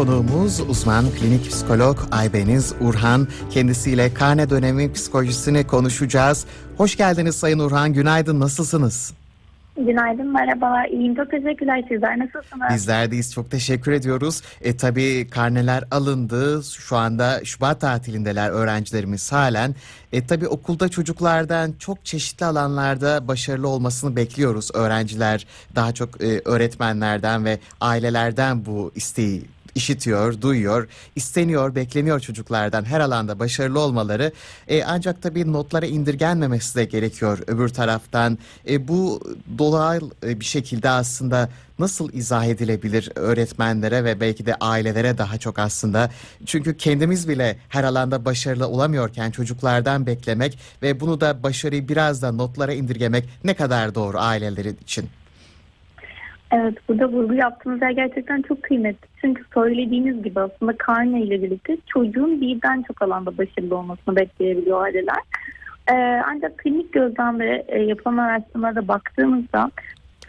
konuğumuz uzman klinik psikolog Aybeniz Urhan. Kendisiyle karne dönemi psikolojisini konuşacağız. Hoş geldiniz Sayın Urhan. Günaydın. Nasılsınız? Günaydın, merhaba. İyiyim, çok teşekkürler. Sizler nasılsınız? Bizler deyiz. Çok teşekkür ediyoruz. E tabii karneler alındı. Şu anda Şubat tatilindeler öğrencilerimiz halen. E tabii okulda çocuklardan çok çeşitli alanlarda başarılı olmasını bekliyoruz. Öğrenciler daha çok e, öğretmenlerden ve ailelerden bu isteği işitiyor, duyuyor, isteniyor, bekleniyor çocuklardan her alanda başarılı olmaları. E, ancak tabii notlara indirgenmemesi de gerekiyor öbür taraftan. E, bu doğal e, bir şekilde aslında nasıl izah edilebilir öğretmenlere ve belki de ailelere daha çok aslında. Çünkü kendimiz bile her alanda başarılı olamıyorken çocuklardan beklemek ve bunu da başarıyı biraz da notlara indirgemek ne kadar doğru ailelerin için? Evet burada vurgu yaptığınız yer gerçekten çok kıymetli. Çünkü söylediğiniz gibi aslında karne ile birlikte çocuğun birden çok alanda başarılı olmasını bekleyebiliyor aileler. Ee, ancak klinik gözlem ve e, yapılan araştırmalara baktığımızda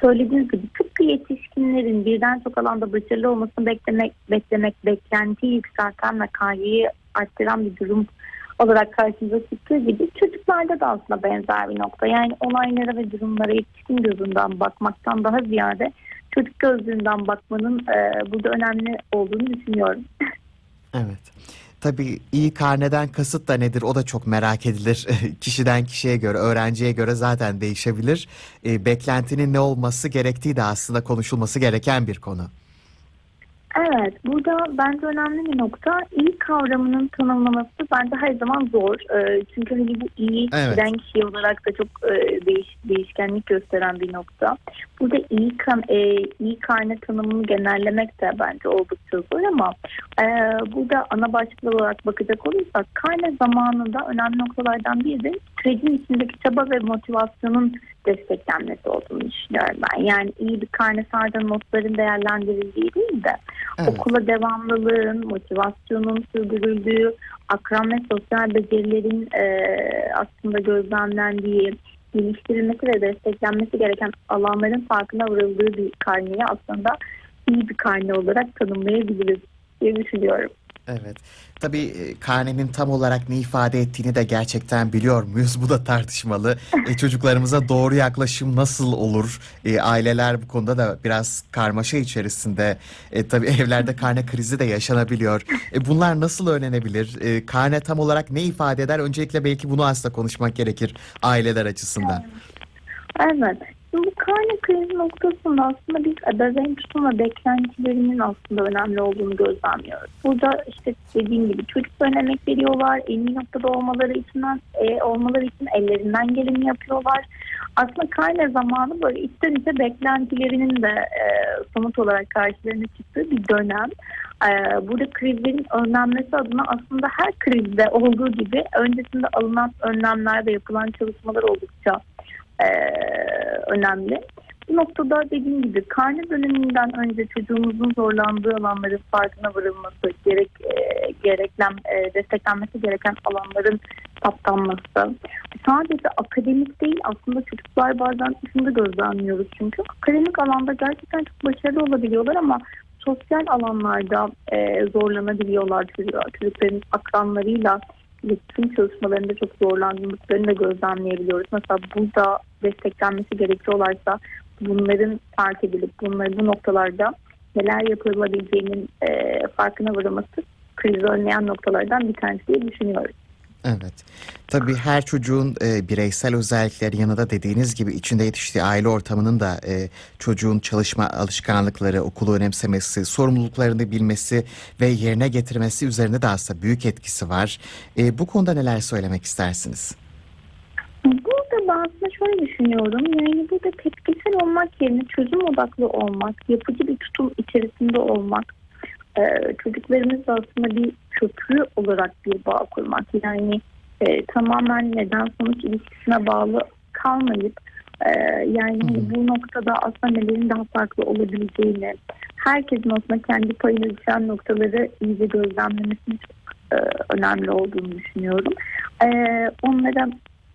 söylediğiniz gibi tıpkı yetişkinlerin birden çok alanda başarılı olmasını beklemek, beklemek beklentiyi yükselten ve kaygıyı arttıran bir durum olarak karşımıza çıktığı gibi çocuklarda da aslında benzer bir nokta. Yani olaylara ve durumlara yetişkin gözünden bakmaktan daha ziyade çocuk gözlüğünden bakmanın e, burada önemli olduğunu düşünüyorum. Evet. Tabii iyi karneden kasıt da nedir o da çok merak edilir. Kişiden kişiye göre, öğrenciye göre zaten değişebilir. E, beklentinin ne olması gerektiği de aslında konuşulması gereken bir konu. Evet, burada bence önemli bir nokta iyi kavramının tanımlaması bence her zaman zor. Ee, çünkü hani bu iyi Evet. bilen kişi olarak da çok e, değiş, değişkenlik gösteren bir nokta. Burada iyi kan e, iyi karne tanımını genellemek de bence oldukça zor ama e, burada ana başlıklar olarak bakacak olursak karne zamanında önemli noktalardan biri de sürecin içindeki çaba ve motivasyonun desteklenmesi olduğunu düşünüyorum ben. Yani iyi bir karne sadece notların değerlendirildiği değil de Evet. okula devamlılığın, motivasyonun sürdürüldüğü, akran ve sosyal becerilerin e, aslında gözlemlendiği, geliştirilmesi ve desteklenmesi gereken alanların farkına varıldığı bir karneyi aslında iyi bir karne olarak tanımlayabiliriz diye düşünüyorum. Evet. Tabii e, karnenin tam olarak ne ifade ettiğini de gerçekten biliyor muyuz? Bu da tartışmalı. E, çocuklarımıza doğru yaklaşım nasıl olur? E, aileler bu konuda da biraz karmaşa içerisinde. E, tabii evlerde karne krizi de yaşanabiliyor. E, bunlar nasıl öğrenebilir? E, karne tam olarak ne ifade eder? Öncelikle belki bunu aslında konuşmak gerekir aileler açısından. Evet. Karne krizi noktasında aslında biz ebeveyn tutum beklentilerinin aslında önemli olduğunu gözlemliyoruz. Burada işte dediğim gibi çocukların emek veriyorlar, en iyi noktada olmaları için e, olmaları için ellerinden geleni yapıyorlar. Aslında karne zamanı böyle içten içe beklentilerinin de e, somut olarak karşılarına çıktığı bir dönem. E, burada krizlerin önlenmesi adına aslında her krizde olduğu gibi öncesinde alınan önlemler ve yapılan çalışmalar oldukça e, önemli. Bu noktada dediğim gibi karne döneminden önce çocuğumuzun zorlandığı alanların farkına varılması, gerek e, gereklem, e, desteklenmesi gereken alanların saptanması. Sadece akademik değil aslında çocuklar bazen şunu da gözlemliyoruz çünkü akademik alanda gerçekten çok başarılı olabiliyorlar ama sosyal alanlarda e, zorlanabiliyorlar çocuklar. Çocukların akranlarıyla iletişim çalışmalarında çok zorlandığını da gözlemleyebiliyoruz. Mesela burada desteklenmesi gerekiyorlarsa bunların fark edilip bunları bu noktalarda neler yapılabileceğinin e, farkına varılması krizi önleyen noktalardan bir tanesi diye düşünüyoruz. Evet. Tabii her çocuğun e, bireysel özellikleri yanında dediğiniz gibi içinde yetiştiği aile ortamının da e, çocuğun çalışma alışkanlıkları, okulu önemsemesi, sorumluluklarını bilmesi ve yerine getirmesi üzerinde de aslında büyük etkisi var. E, bu konuda neler söylemek istersiniz? Burada ben aslında şöyle düşünüyorum. Yani burada tepkisel olmak yerine çözüm odaklı olmak, yapıcı bir tutum içerisinde olmak, e, çocuklarımızla aslında bir köprü olarak bir bağ kurmak. Yani e, tamamen neden sonuç ilişkisine bağlı kalmayıp e, yani bu noktada aslında nelerin daha farklı olabileceğini, herkesin aslında kendi payına düşen noktaları iyice gözlemlemesinin çok e, önemli olduğunu düşünüyorum. E, onlara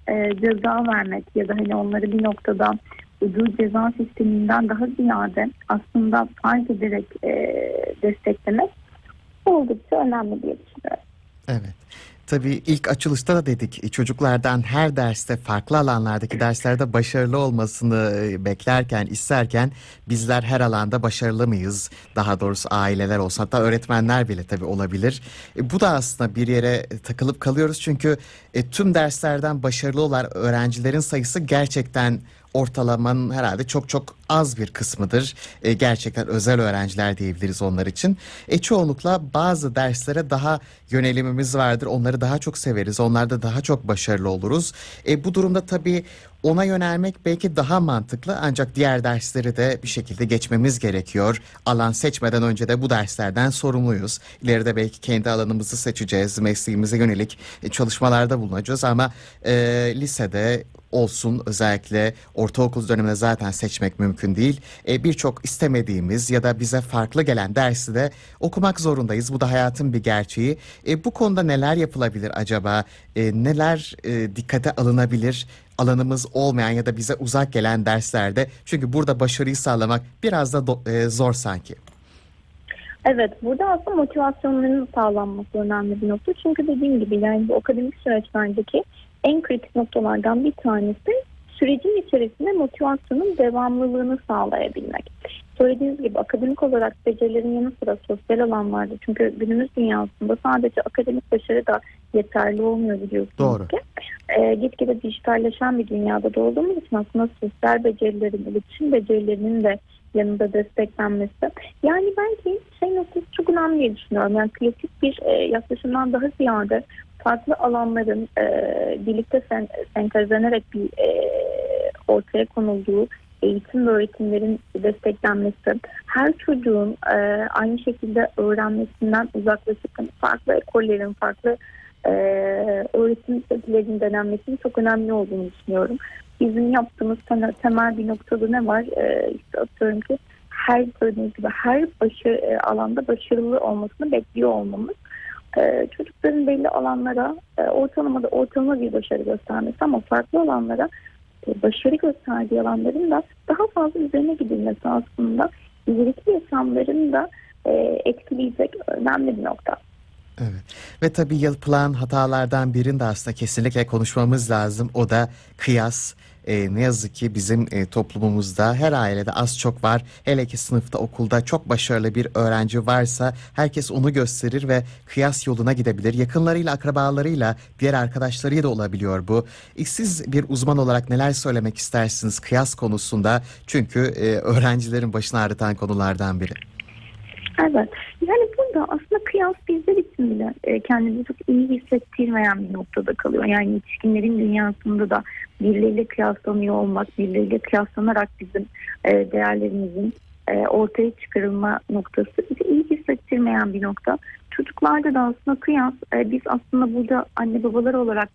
e, ceza vermek ya da hani onları bir noktada ödül ceza sisteminden daha ziyade aslında fark ederek e, desteklemek oldukça önemli diye düşünüyorum. Evet. Tabii ilk açılışta da dedik e, çocuklardan her derste farklı alanlardaki derslerde başarılı olmasını e, beklerken isterken bizler her alanda başarılı mıyız? Daha doğrusu aileler olsa hatta öğretmenler bile tabii olabilir. E, bu da aslında bir yere takılıp kalıyoruz çünkü e, tüm derslerden başarılı olan öğrencilerin sayısı gerçekten ortalamanın herhalde çok çok az bir kısmıdır. E, gerçekten özel öğrenciler diyebiliriz onlar için. E, çoğunlukla bazı derslere daha yönelimimiz vardır. Onları daha çok severiz. Onlarda daha çok başarılı oluruz. E, bu durumda tabii ona yönelmek belki daha mantıklı ancak diğer dersleri de bir şekilde geçmemiz gerekiyor. Alan seçmeden önce de bu derslerden sorumluyuz. İleride belki kendi alanımızı seçeceğiz, mesleğimize yönelik e, çalışmalarda bulunacağız ama e, lisede olsun özellikle ortaokul döneminde zaten seçmek mümkün değil. E, Birçok istemediğimiz ya da bize farklı gelen dersi de okumak zorundayız. Bu da hayatın bir gerçeği. E, bu konuda neler yapılabilir acaba? E, neler e, dikkate alınabilir? Alanımız olmayan ya da bize uzak gelen derslerde. Çünkü burada başarıyı sağlamak biraz da e, zor sanki. Evet, burada aslında motivasyonların sağlanması önemli bir nokta. Çünkü dediğim gibi yani bu akademik süreçlerdeki en kritik noktalardan bir tanesi sürecin içerisinde motivasyonun devamlılığını sağlayabilmek. Söylediğiniz gibi akademik olarak becerilerin yanı sıra sosyal alanlarda çünkü günümüz dünyasında sadece akademik başarı da yeterli olmuyor biliyorsunuz Doğru. ki. E, gitgide dijitalleşen bir dünyada doğduğumuz için aslında sosyal becerilerin, iletişim becerilerinin de yanında desteklenmesi. Yani bence şey noktası çok önemli diye düşünüyorum. Yani klasik bir e, yaklaşımdan daha ziyade farklı alanların e, birlikte sen, sentezlenerek bir e, ortaya konulduğu eğitim ve öğretimlerin desteklenmesi, her çocuğun e, aynı şekilde öğrenmesinden uzaklaşıp farklı ekollerin, farklı e, öğretim şekillerinin denenmesinin çok önemli olduğunu düşünüyorum. Bizim yaptığımız temel, bir noktada ne var? E, işte atıyorum ki her söylediğiniz gibi her başarı, e, alanda başarılı olmasını bekliyor olmamız. E, çocukların belli alanlara e, ortalamada ortalama bir başarı göstermesi ama farklı alanlara e, başarı gösterdiği alanların da daha fazla üzerine gidilmesi aslında ileriki yaşamlarını da e, etkileyecek önemli bir nokta. Evet. Ve tabii yapılan hatalardan birini de aslında kesinlikle konuşmamız lazım. O da kıyas. Ee, ne yazık ki bizim e, toplumumuzda her ailede az çok var. Hele ki sınıfta okulda çok başarılı bir öğrenci varsa herkes onu gösterir ve kıyas yoluna gidebilir. Yakınlarıyla, akrabalarıyla, diğer arkadaşlarıyla da olabiliyor bu. E, siz bir uzman olarak neler söylemek istersiniz kıyas konusunda? Çünkü e, öğrencilerin başını ağrıtan konulardan biri. Evet. Yani burada aslında kıyas bizler için bile e, kendimizi çok iyi hissettirmeyen bir noktada kalıyor. Yani yetişkinlerin dünyasında da birileriyle kıyaslanıyor olmak, birileriyle kıyaslanarak bizim e, değerlerimizin e, ortaya çıkarılma noktası bizi iyi hissettirmeyen bir nokta. Çocuklarda da aslında kıyas, e, biz aslında burada anne babalar olarak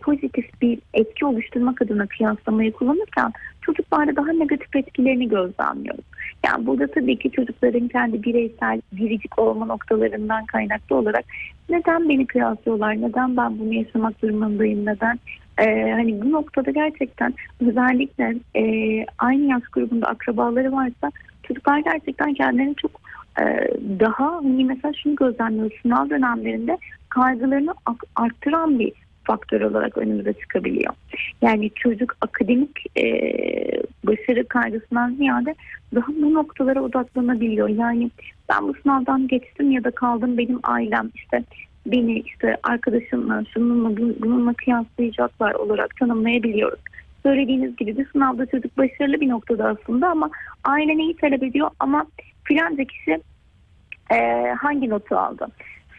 pozitif bir etki oluşturmak adına kıyaslamayı kullanırken çocuklarda daha negatif etkilerini gözlemliyoruz. Yani burada tabii ki çocukların kendi bireysel biricik olma noktalarından kaynaklı olarak neden beni kıyaslıyorlar, neden ben bunu yaşamak durumundayım, neden ee, hani bu noktada gerçekten özellikle e, aynı yaş grubunda akrabaları varsa çocuklar gerçekten kendilerini çok e, daha hani mesela şunu gözlemliyoruz sınav dönemlerinde kaygılarını arttıran bir faktör olarak önümüze çıkabiliyor. Yani çocuk akademik e, başarı kaygısından ziyade daha bu noktalara odaklanabiliyor. Yani ben bu sınavdan geçtim ya da kaldım benim ailem işte beni işte arkadaşımla şununla bununla kıyaslayacaklar olarak tanımlayabiliyoruz. Söylediğiniz gibi bir sınavda çocuk başarılı bir noktada aslında ama aile neyi talep ediyor ama filanca kişi e, hangi notu aldı?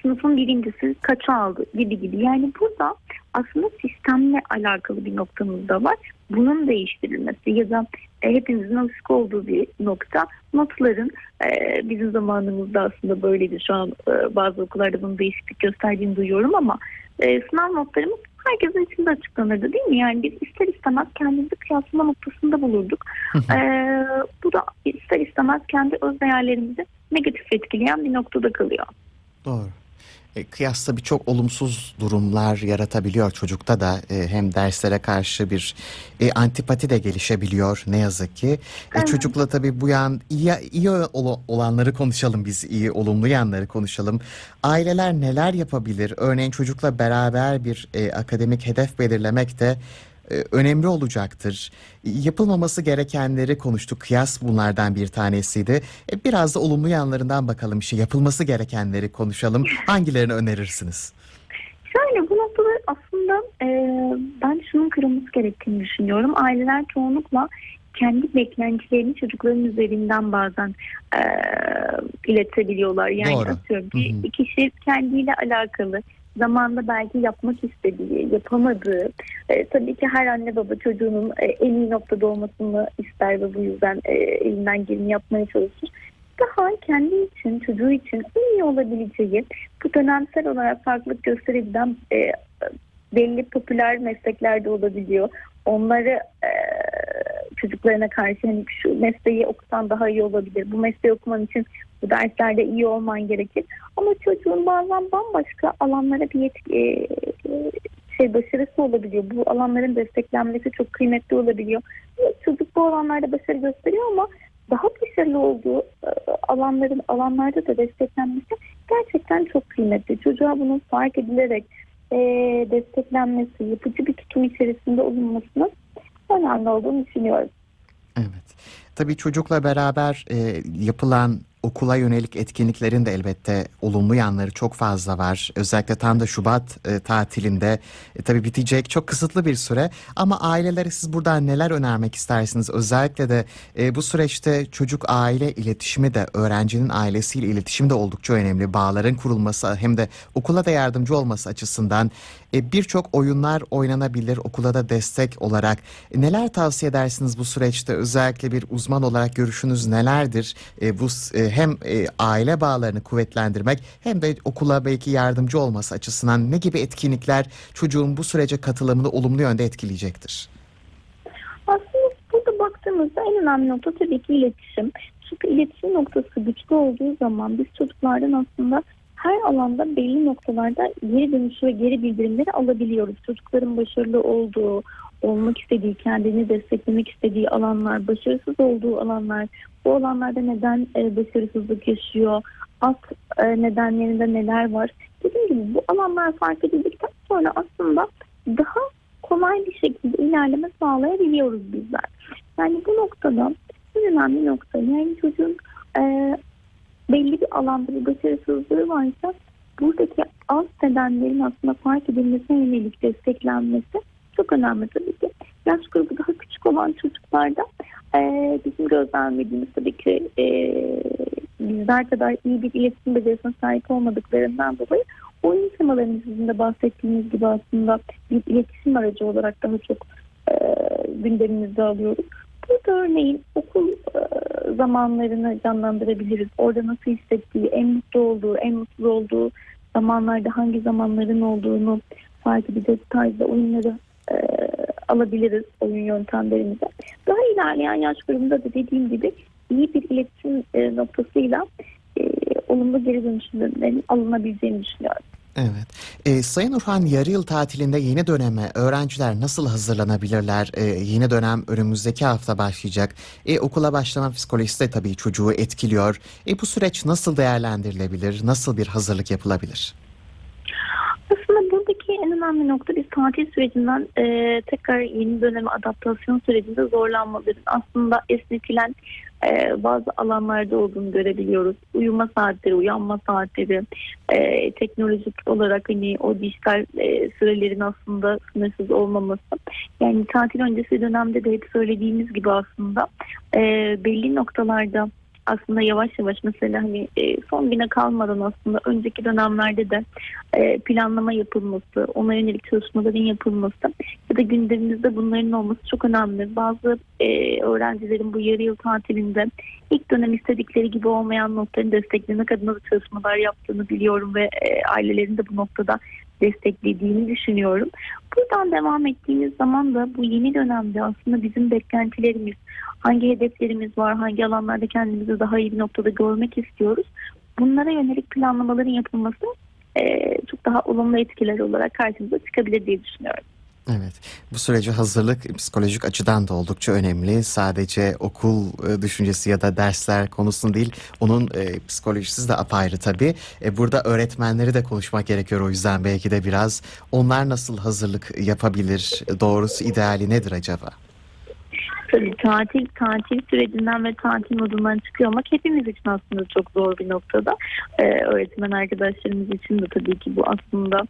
Sınıfın birincisi kaça aldı gibi gibi. Yani burada aslında sistemle alakalı bir noktamız da var. Bunun değiştirilmesi ya da e, hepimizin alışık olduğu bir nokta notların e, bizim zamanımızda aslında böyleydi. Şu an e, bazı okullarda bunun değişiklik gösterdiğini duyuyorum ama e, sınav notlarımız herkesin içinde açıklanırdı değil mi? Yani biz ister istemez kendimizi kıyaslama noktasında bulurduk. e, bu da ister istemez kendi öz değerlerimizi negatif etkileyen bir noktada kalıyor. Doğru. E, Kıyas tabii çok olumsuz durumlar yaratabiliyor çocukta da E, hem derslere karşı bir e, antipati de gelişebiliyor ne yazık ki. E, Evet. çocukla tabii bu yan iyi, iyi ol- olanları konuşalım biz iyi olumlu yanları konuşalım. Aileler neler yapabilir? Örneğin çocukla beraber bir e, akademik hedef belirlemek de önemli olacaktır. Yapılmaması gerekenleri konuştuk. Kıyas bunlardan bir tanesiydi. E, Biraz da olumlu yanlarından bakalım. İşte yapılması gerekenleri konuşalım. Hangilerini önerirsiniz? Şöyle bu noktada aslında e, ben şunun kırılması gerektiğini düşünüyorum. Aileler çoğunlukla kendi beklentilerini çocukların üzerinden bazen e, iletebiliyorlar. Yani Doğru. atıyorum hı. kişi kendiyle alakalı zamanda belki yapmak istediği, yapamadığı, e, tabii ki her anne baba çocuğunun e, en iyi noktada olmasını ister ve bu yüzden e, elinden geleni yapmaya çalışır. Daha kendi için, çocuğu için en iyi olabileceği bu dönemsel olarak farklılık gösterebilen e, belli popüler meslekler de olabiliyor. Onları e, çocuklarına karşı hani şu mesleği okusan daha iyi olabilir. Bu mesleği okuman için bu derslerde iyi olman gerekir. Ama çocuğun bazen bambaşka alanlara bir yetki, e, şey başarısı olabiliyor. Bu alanların desteklenmesi çok kıymetli olabiliyor. Çocuk bu alanlarda başarı gösteriyor ama daha başarılı olduğu e, alanların alanlarda da desteklenmesi gerçekten çok kıymetli. Çocuğa bunun fark edilerek e, desteklenmesi, yapıcı bir tutum içerisinde olunmasının önemli olduğunu düşünüyorum. Evet. Tabii çocukla beraber e, yapılan okula yönelik etkinliklerin de elbette olumlu yanları çok fazla var. Özellikle tam da Şubat e, tatilinde e, tabii bitecek çok kısıtlı bir süre ama ailelere siz buradan neler önermek istersiniz? Özellikle de e, bu süreçte çocuk aile iletişimi de öğrencinin ailesiyle iletişimi de oldukça önemli. Bağların kurulması hem de okula da yardımcı olması açısından e, birçok oyunlar oynanabilir okula da destek olarak. E, Neler tavsiye edersiniz bu süreçte? Özellikle bir uzman olarak görüşünüz nelerdir? E, bu e, hem e, aile bağlarını kuvvetlendirmek hem de okula belki yardımcı olması açısından ne gibi etkinlikler çocuğun bu sürece katılımını olumlu yönde etkileyecektir? Aslında burada baktığımızda en önemli nokta tabii ki iletişim. Çünkü iletişim noktası güçlü olduğu zaman biz çocuklardan aslında her alanda belli noktalarda geri dönüşü ve geri bildirimleri alabiliyoruz. Çocukların başarılı olduğu, olmak istediği, kendini desteklemek istediği alanlar, başarısız olduğu alanlar, bu alanlarda neden e, başarısızlık yaşıyor, alt e, nedenlerinde neler var. Dediğim gibi bu alanlar fark edildikten sonra aslında daha kolay bir şekilde ilerleme sağlayabiliyoruz bizler. Yani bu noktada en önemli nokta yani çocuğun e, belli bir alanda bir başarısızlığı varsa buradaki alt nedenlerin aslında fark edilmesine yönelik desteklenmesi çok önemli tabii ki. Yaş grubu daha küçük olan çocuklarda e, bizim gözlemlediğimiz tabii ki e, bizler kadar iyi bir iletişim becerisine sahip olmadıklarından dolayı oyun temalarını sizin de bahsettiğiniz gibi aslında bir iletişim aracı olarak daha çok e, gündemimizde alıyoruz. Burada örneğin okul e, zamanlarını canlandırabiliriz. Orada nasıl hissettiği, en mutlu olduğu, en mutsuz olduğu zamanlarda hangi zamanların olduğunu fark edeceğiz tarzda oyunları e, alabiliriz oyun yöntemlerimize. Daha ilerleyen yaş grubunda da dediğim gibi iyi bir iletişim e, noktasıyla e, olumlu geri dönüşümlerin alınabileceğini düşünüyorum. Evet. E, Sayın Urhan yarı yıl tatilinde yeni döneme öğrenciler nasıl hazırlanabilirler? E, yeni dönem önümüzdeki hafta başlayacak. E, okula başlama psikolojisi de tabii çocuğu etkiliyor. E, bu süreç nasıl değerlendirilebilir? Nasıl bir hazırlık yapılabilir? Önemli nokta biz tatil sürecinden e, tekrar yeni döneme adaptasyon sürecinde zorlanmaların aslında esnetilen e, bazı alanlarda olduğunu görebiliyoruz. Uyuma saatleri, uyanma saatleri, e, teknolojik olarak hani o dijital e, sürelerin aslında sınırsız olmaması. Yani tatil öncesi dönemde de hep söylediğimiz gibi aslında e, belli noktalarda aslında yavaş yavaş mesela hani e, son güne kalmadan aslında önceki dönemlerde de e, planlama yapılması, ona yönelik çalışmaların yapılması ya da gündemimizde bunların olması çok önemli. Bazı e, öğrencilerin bu yarı yıl tatilinde ilk dönem istedikleri gibi olmayan noktaların desteklemek adına da çalışmalar yaptığını biliyorum ve ailelerin de bu noktada desteklediğini düşünüyorum. Buradan devam ettiğimiz zaman da bu yeni dönemde aslında bizim beklentilerimiz, hangi hedeflerimiz var, hangi alanlarda kendimizi daha iyi bir noktada görmek istiyoruz. Bunlara yönelik planlamaların yapılması çok daha olumlu etkiler olarak karşımıza çıkabilir diye düşünüyorum. Evet, bu sürece hazırlık psikolojik açıdan da oldukça önemli. Sadece okul e, düşüncesi ya da dersler konusunda değil, onun e, psikolojisi de apayrı tabii. E, burada öğretmenleri de konuşmak gerekiyor o yüzden belki de biraz. Onlar nasıl hazırlık yapabilir? Doğrusu ideali nedir acaba? Tabii tatil, tatil sürecinden ve tatil modundan çıkıyor olmak hepimiz için aslında çok zor bir noktada. Ee, öğretmen arkadaşlarımız için de tabii ki bu aslında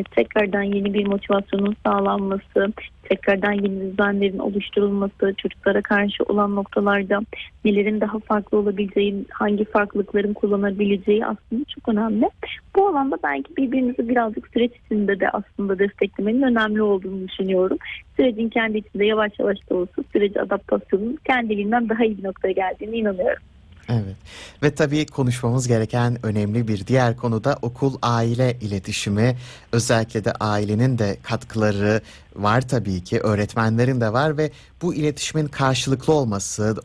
tekrardan yeni bir motivasyonun sağlanması, tekrardan yeni düzenlerin oluşturulması, çocuklara karşı olan noktalarda nelerin daha farklı olabileceği, hangi farklılıkların kullanabileceği aslında çok önemli. Bu alanda belki birbirimizi birazcık süreç içinde de aslında desteklemenin önemli olduğunu düşünüyorum. Sürecin kendi içinde yavaş yavaş da olsa süreci adaptasyonun kendiliğinden daha iyi bir noktaya geldiğine inanıyorum. Evet ve tabii konuşmamız gereken önemli bir diğer konu da okul aile iletişimi. Özellikle de ailenin de katkıları var tabii ki öğretmenlerin de var ve bu iletişimin karşılıklı olması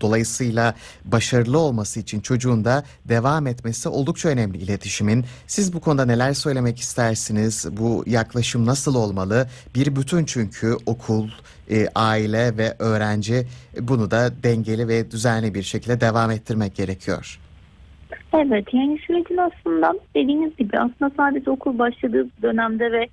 dolayısıyla başarılı olması için çocuğun da devam etmesi oldukça önemli iletişimin. Siz bu konuda neler söylemek istersiniz? Bu yaklaşım nasıl olmalı? Bir bütün çünkü okul, e, aile ve öğrenci bunu da dengeli ve düzenli bir şekilde devam ettirmek gerekiyor. Evet yani sürecin aslında dediğiniz gibi aslında sadece okul başladığı dönemde ve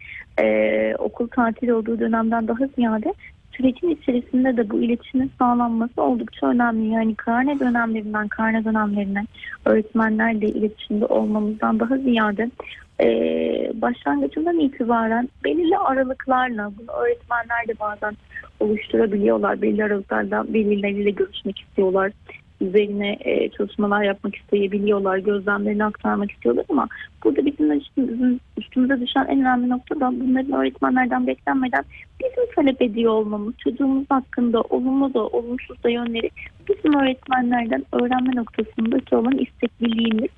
e, okul tatil olduğu dönemden daha ziyade sürecin içerisinde de bu iletişimin sağlanması oldukça önemli. Yani karne dönemlerinden karne dönemlerine öğretmenlerle iletişimde olmamızdan daha ziyade e, başlangıcından itibaren belirli aralıklarla bunu öğretmenler de bazen oluşturabiliyorlar. Belirli aralıklarla velileriyle görüşmek istiyorlar üzerine e, çalışmalar yapmak isteyebiliyorlar, gözlemlerini aktarmak istiyorlar ama burada bizim üstümüzün, üstümüze düşen en önemli nokta da bunların öğretmenlerden beklenmeden bizim talep ediyor olmamız, çocuğumuz hakkında olumlu da olumsuz da yönleri bizim öğretmenlerden öğrenme noktasındaki olan istekliliğimiz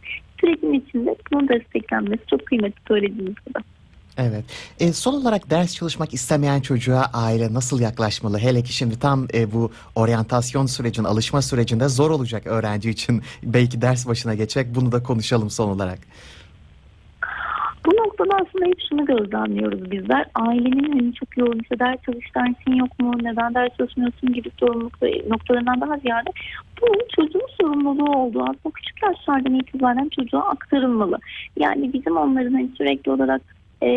sürecin içinde bunun desteklenmesi çok kıymetli söylediğiniz gibi. Evet. E, son olarak ders çalışmak istemeyen çocuğa aile nasıl yaklaşmalı? Hele ki şimdi tam e, bu oryantasyon sürecinin, alışma sürecinde zor olacak öğrenci için. Belki ders başına geçecek. Bunu da konuşalım son olarak. Bu noktada aslında hep şunu gözlemliyoruz bizler. Ailenin hani çok yoğun işte ders çalış dersin yok mu, neden ders çalışmıyorsun gibi sorumluluk noktalarından daha ziyade bu çocuğun sorumluluğu olduğu aslında küçük yaşlardan itibaren çocuğa aktarılmalı. Yani bizim onların hani sürekli olarak e,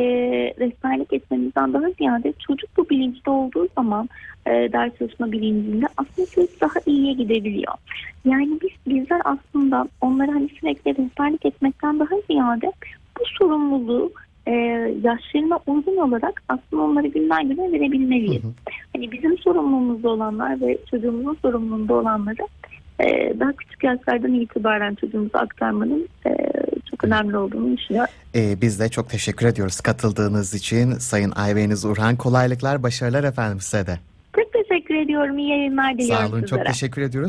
rehberlik etmemizden daha ziyade çocuk bu bilinçte olduğu zaman e, ders çalışma bilincinde aslında çocuk daha iyiye gidebiliyor. Yani biz bizler aslında onlara hani sürekli rehberlik etmekten daha ziyade bu sorumluluğu e, yaşlarına uygun olarak aslında onları günden güne verebilmeliyiz. Hı hı. Hani bizim sorumluluğumuzda olanlar ve çocuğumuzun sorumluluğunda olanları e, daha küçük yaşlardan itibaren çocuğumuza aktarmanın e, çok önemli olduğunu düşünüyorum. Ee, biz de çok teşekkür ediyoruz katıldığınız için. Sayın Ayveniz Urhan kolaylıklar, başarılar efendim size de. Çok teşekkür ediyorum. İyi yayınlar diliyorum Sağ olun, sizlere. çok teşekkür ediyoruz.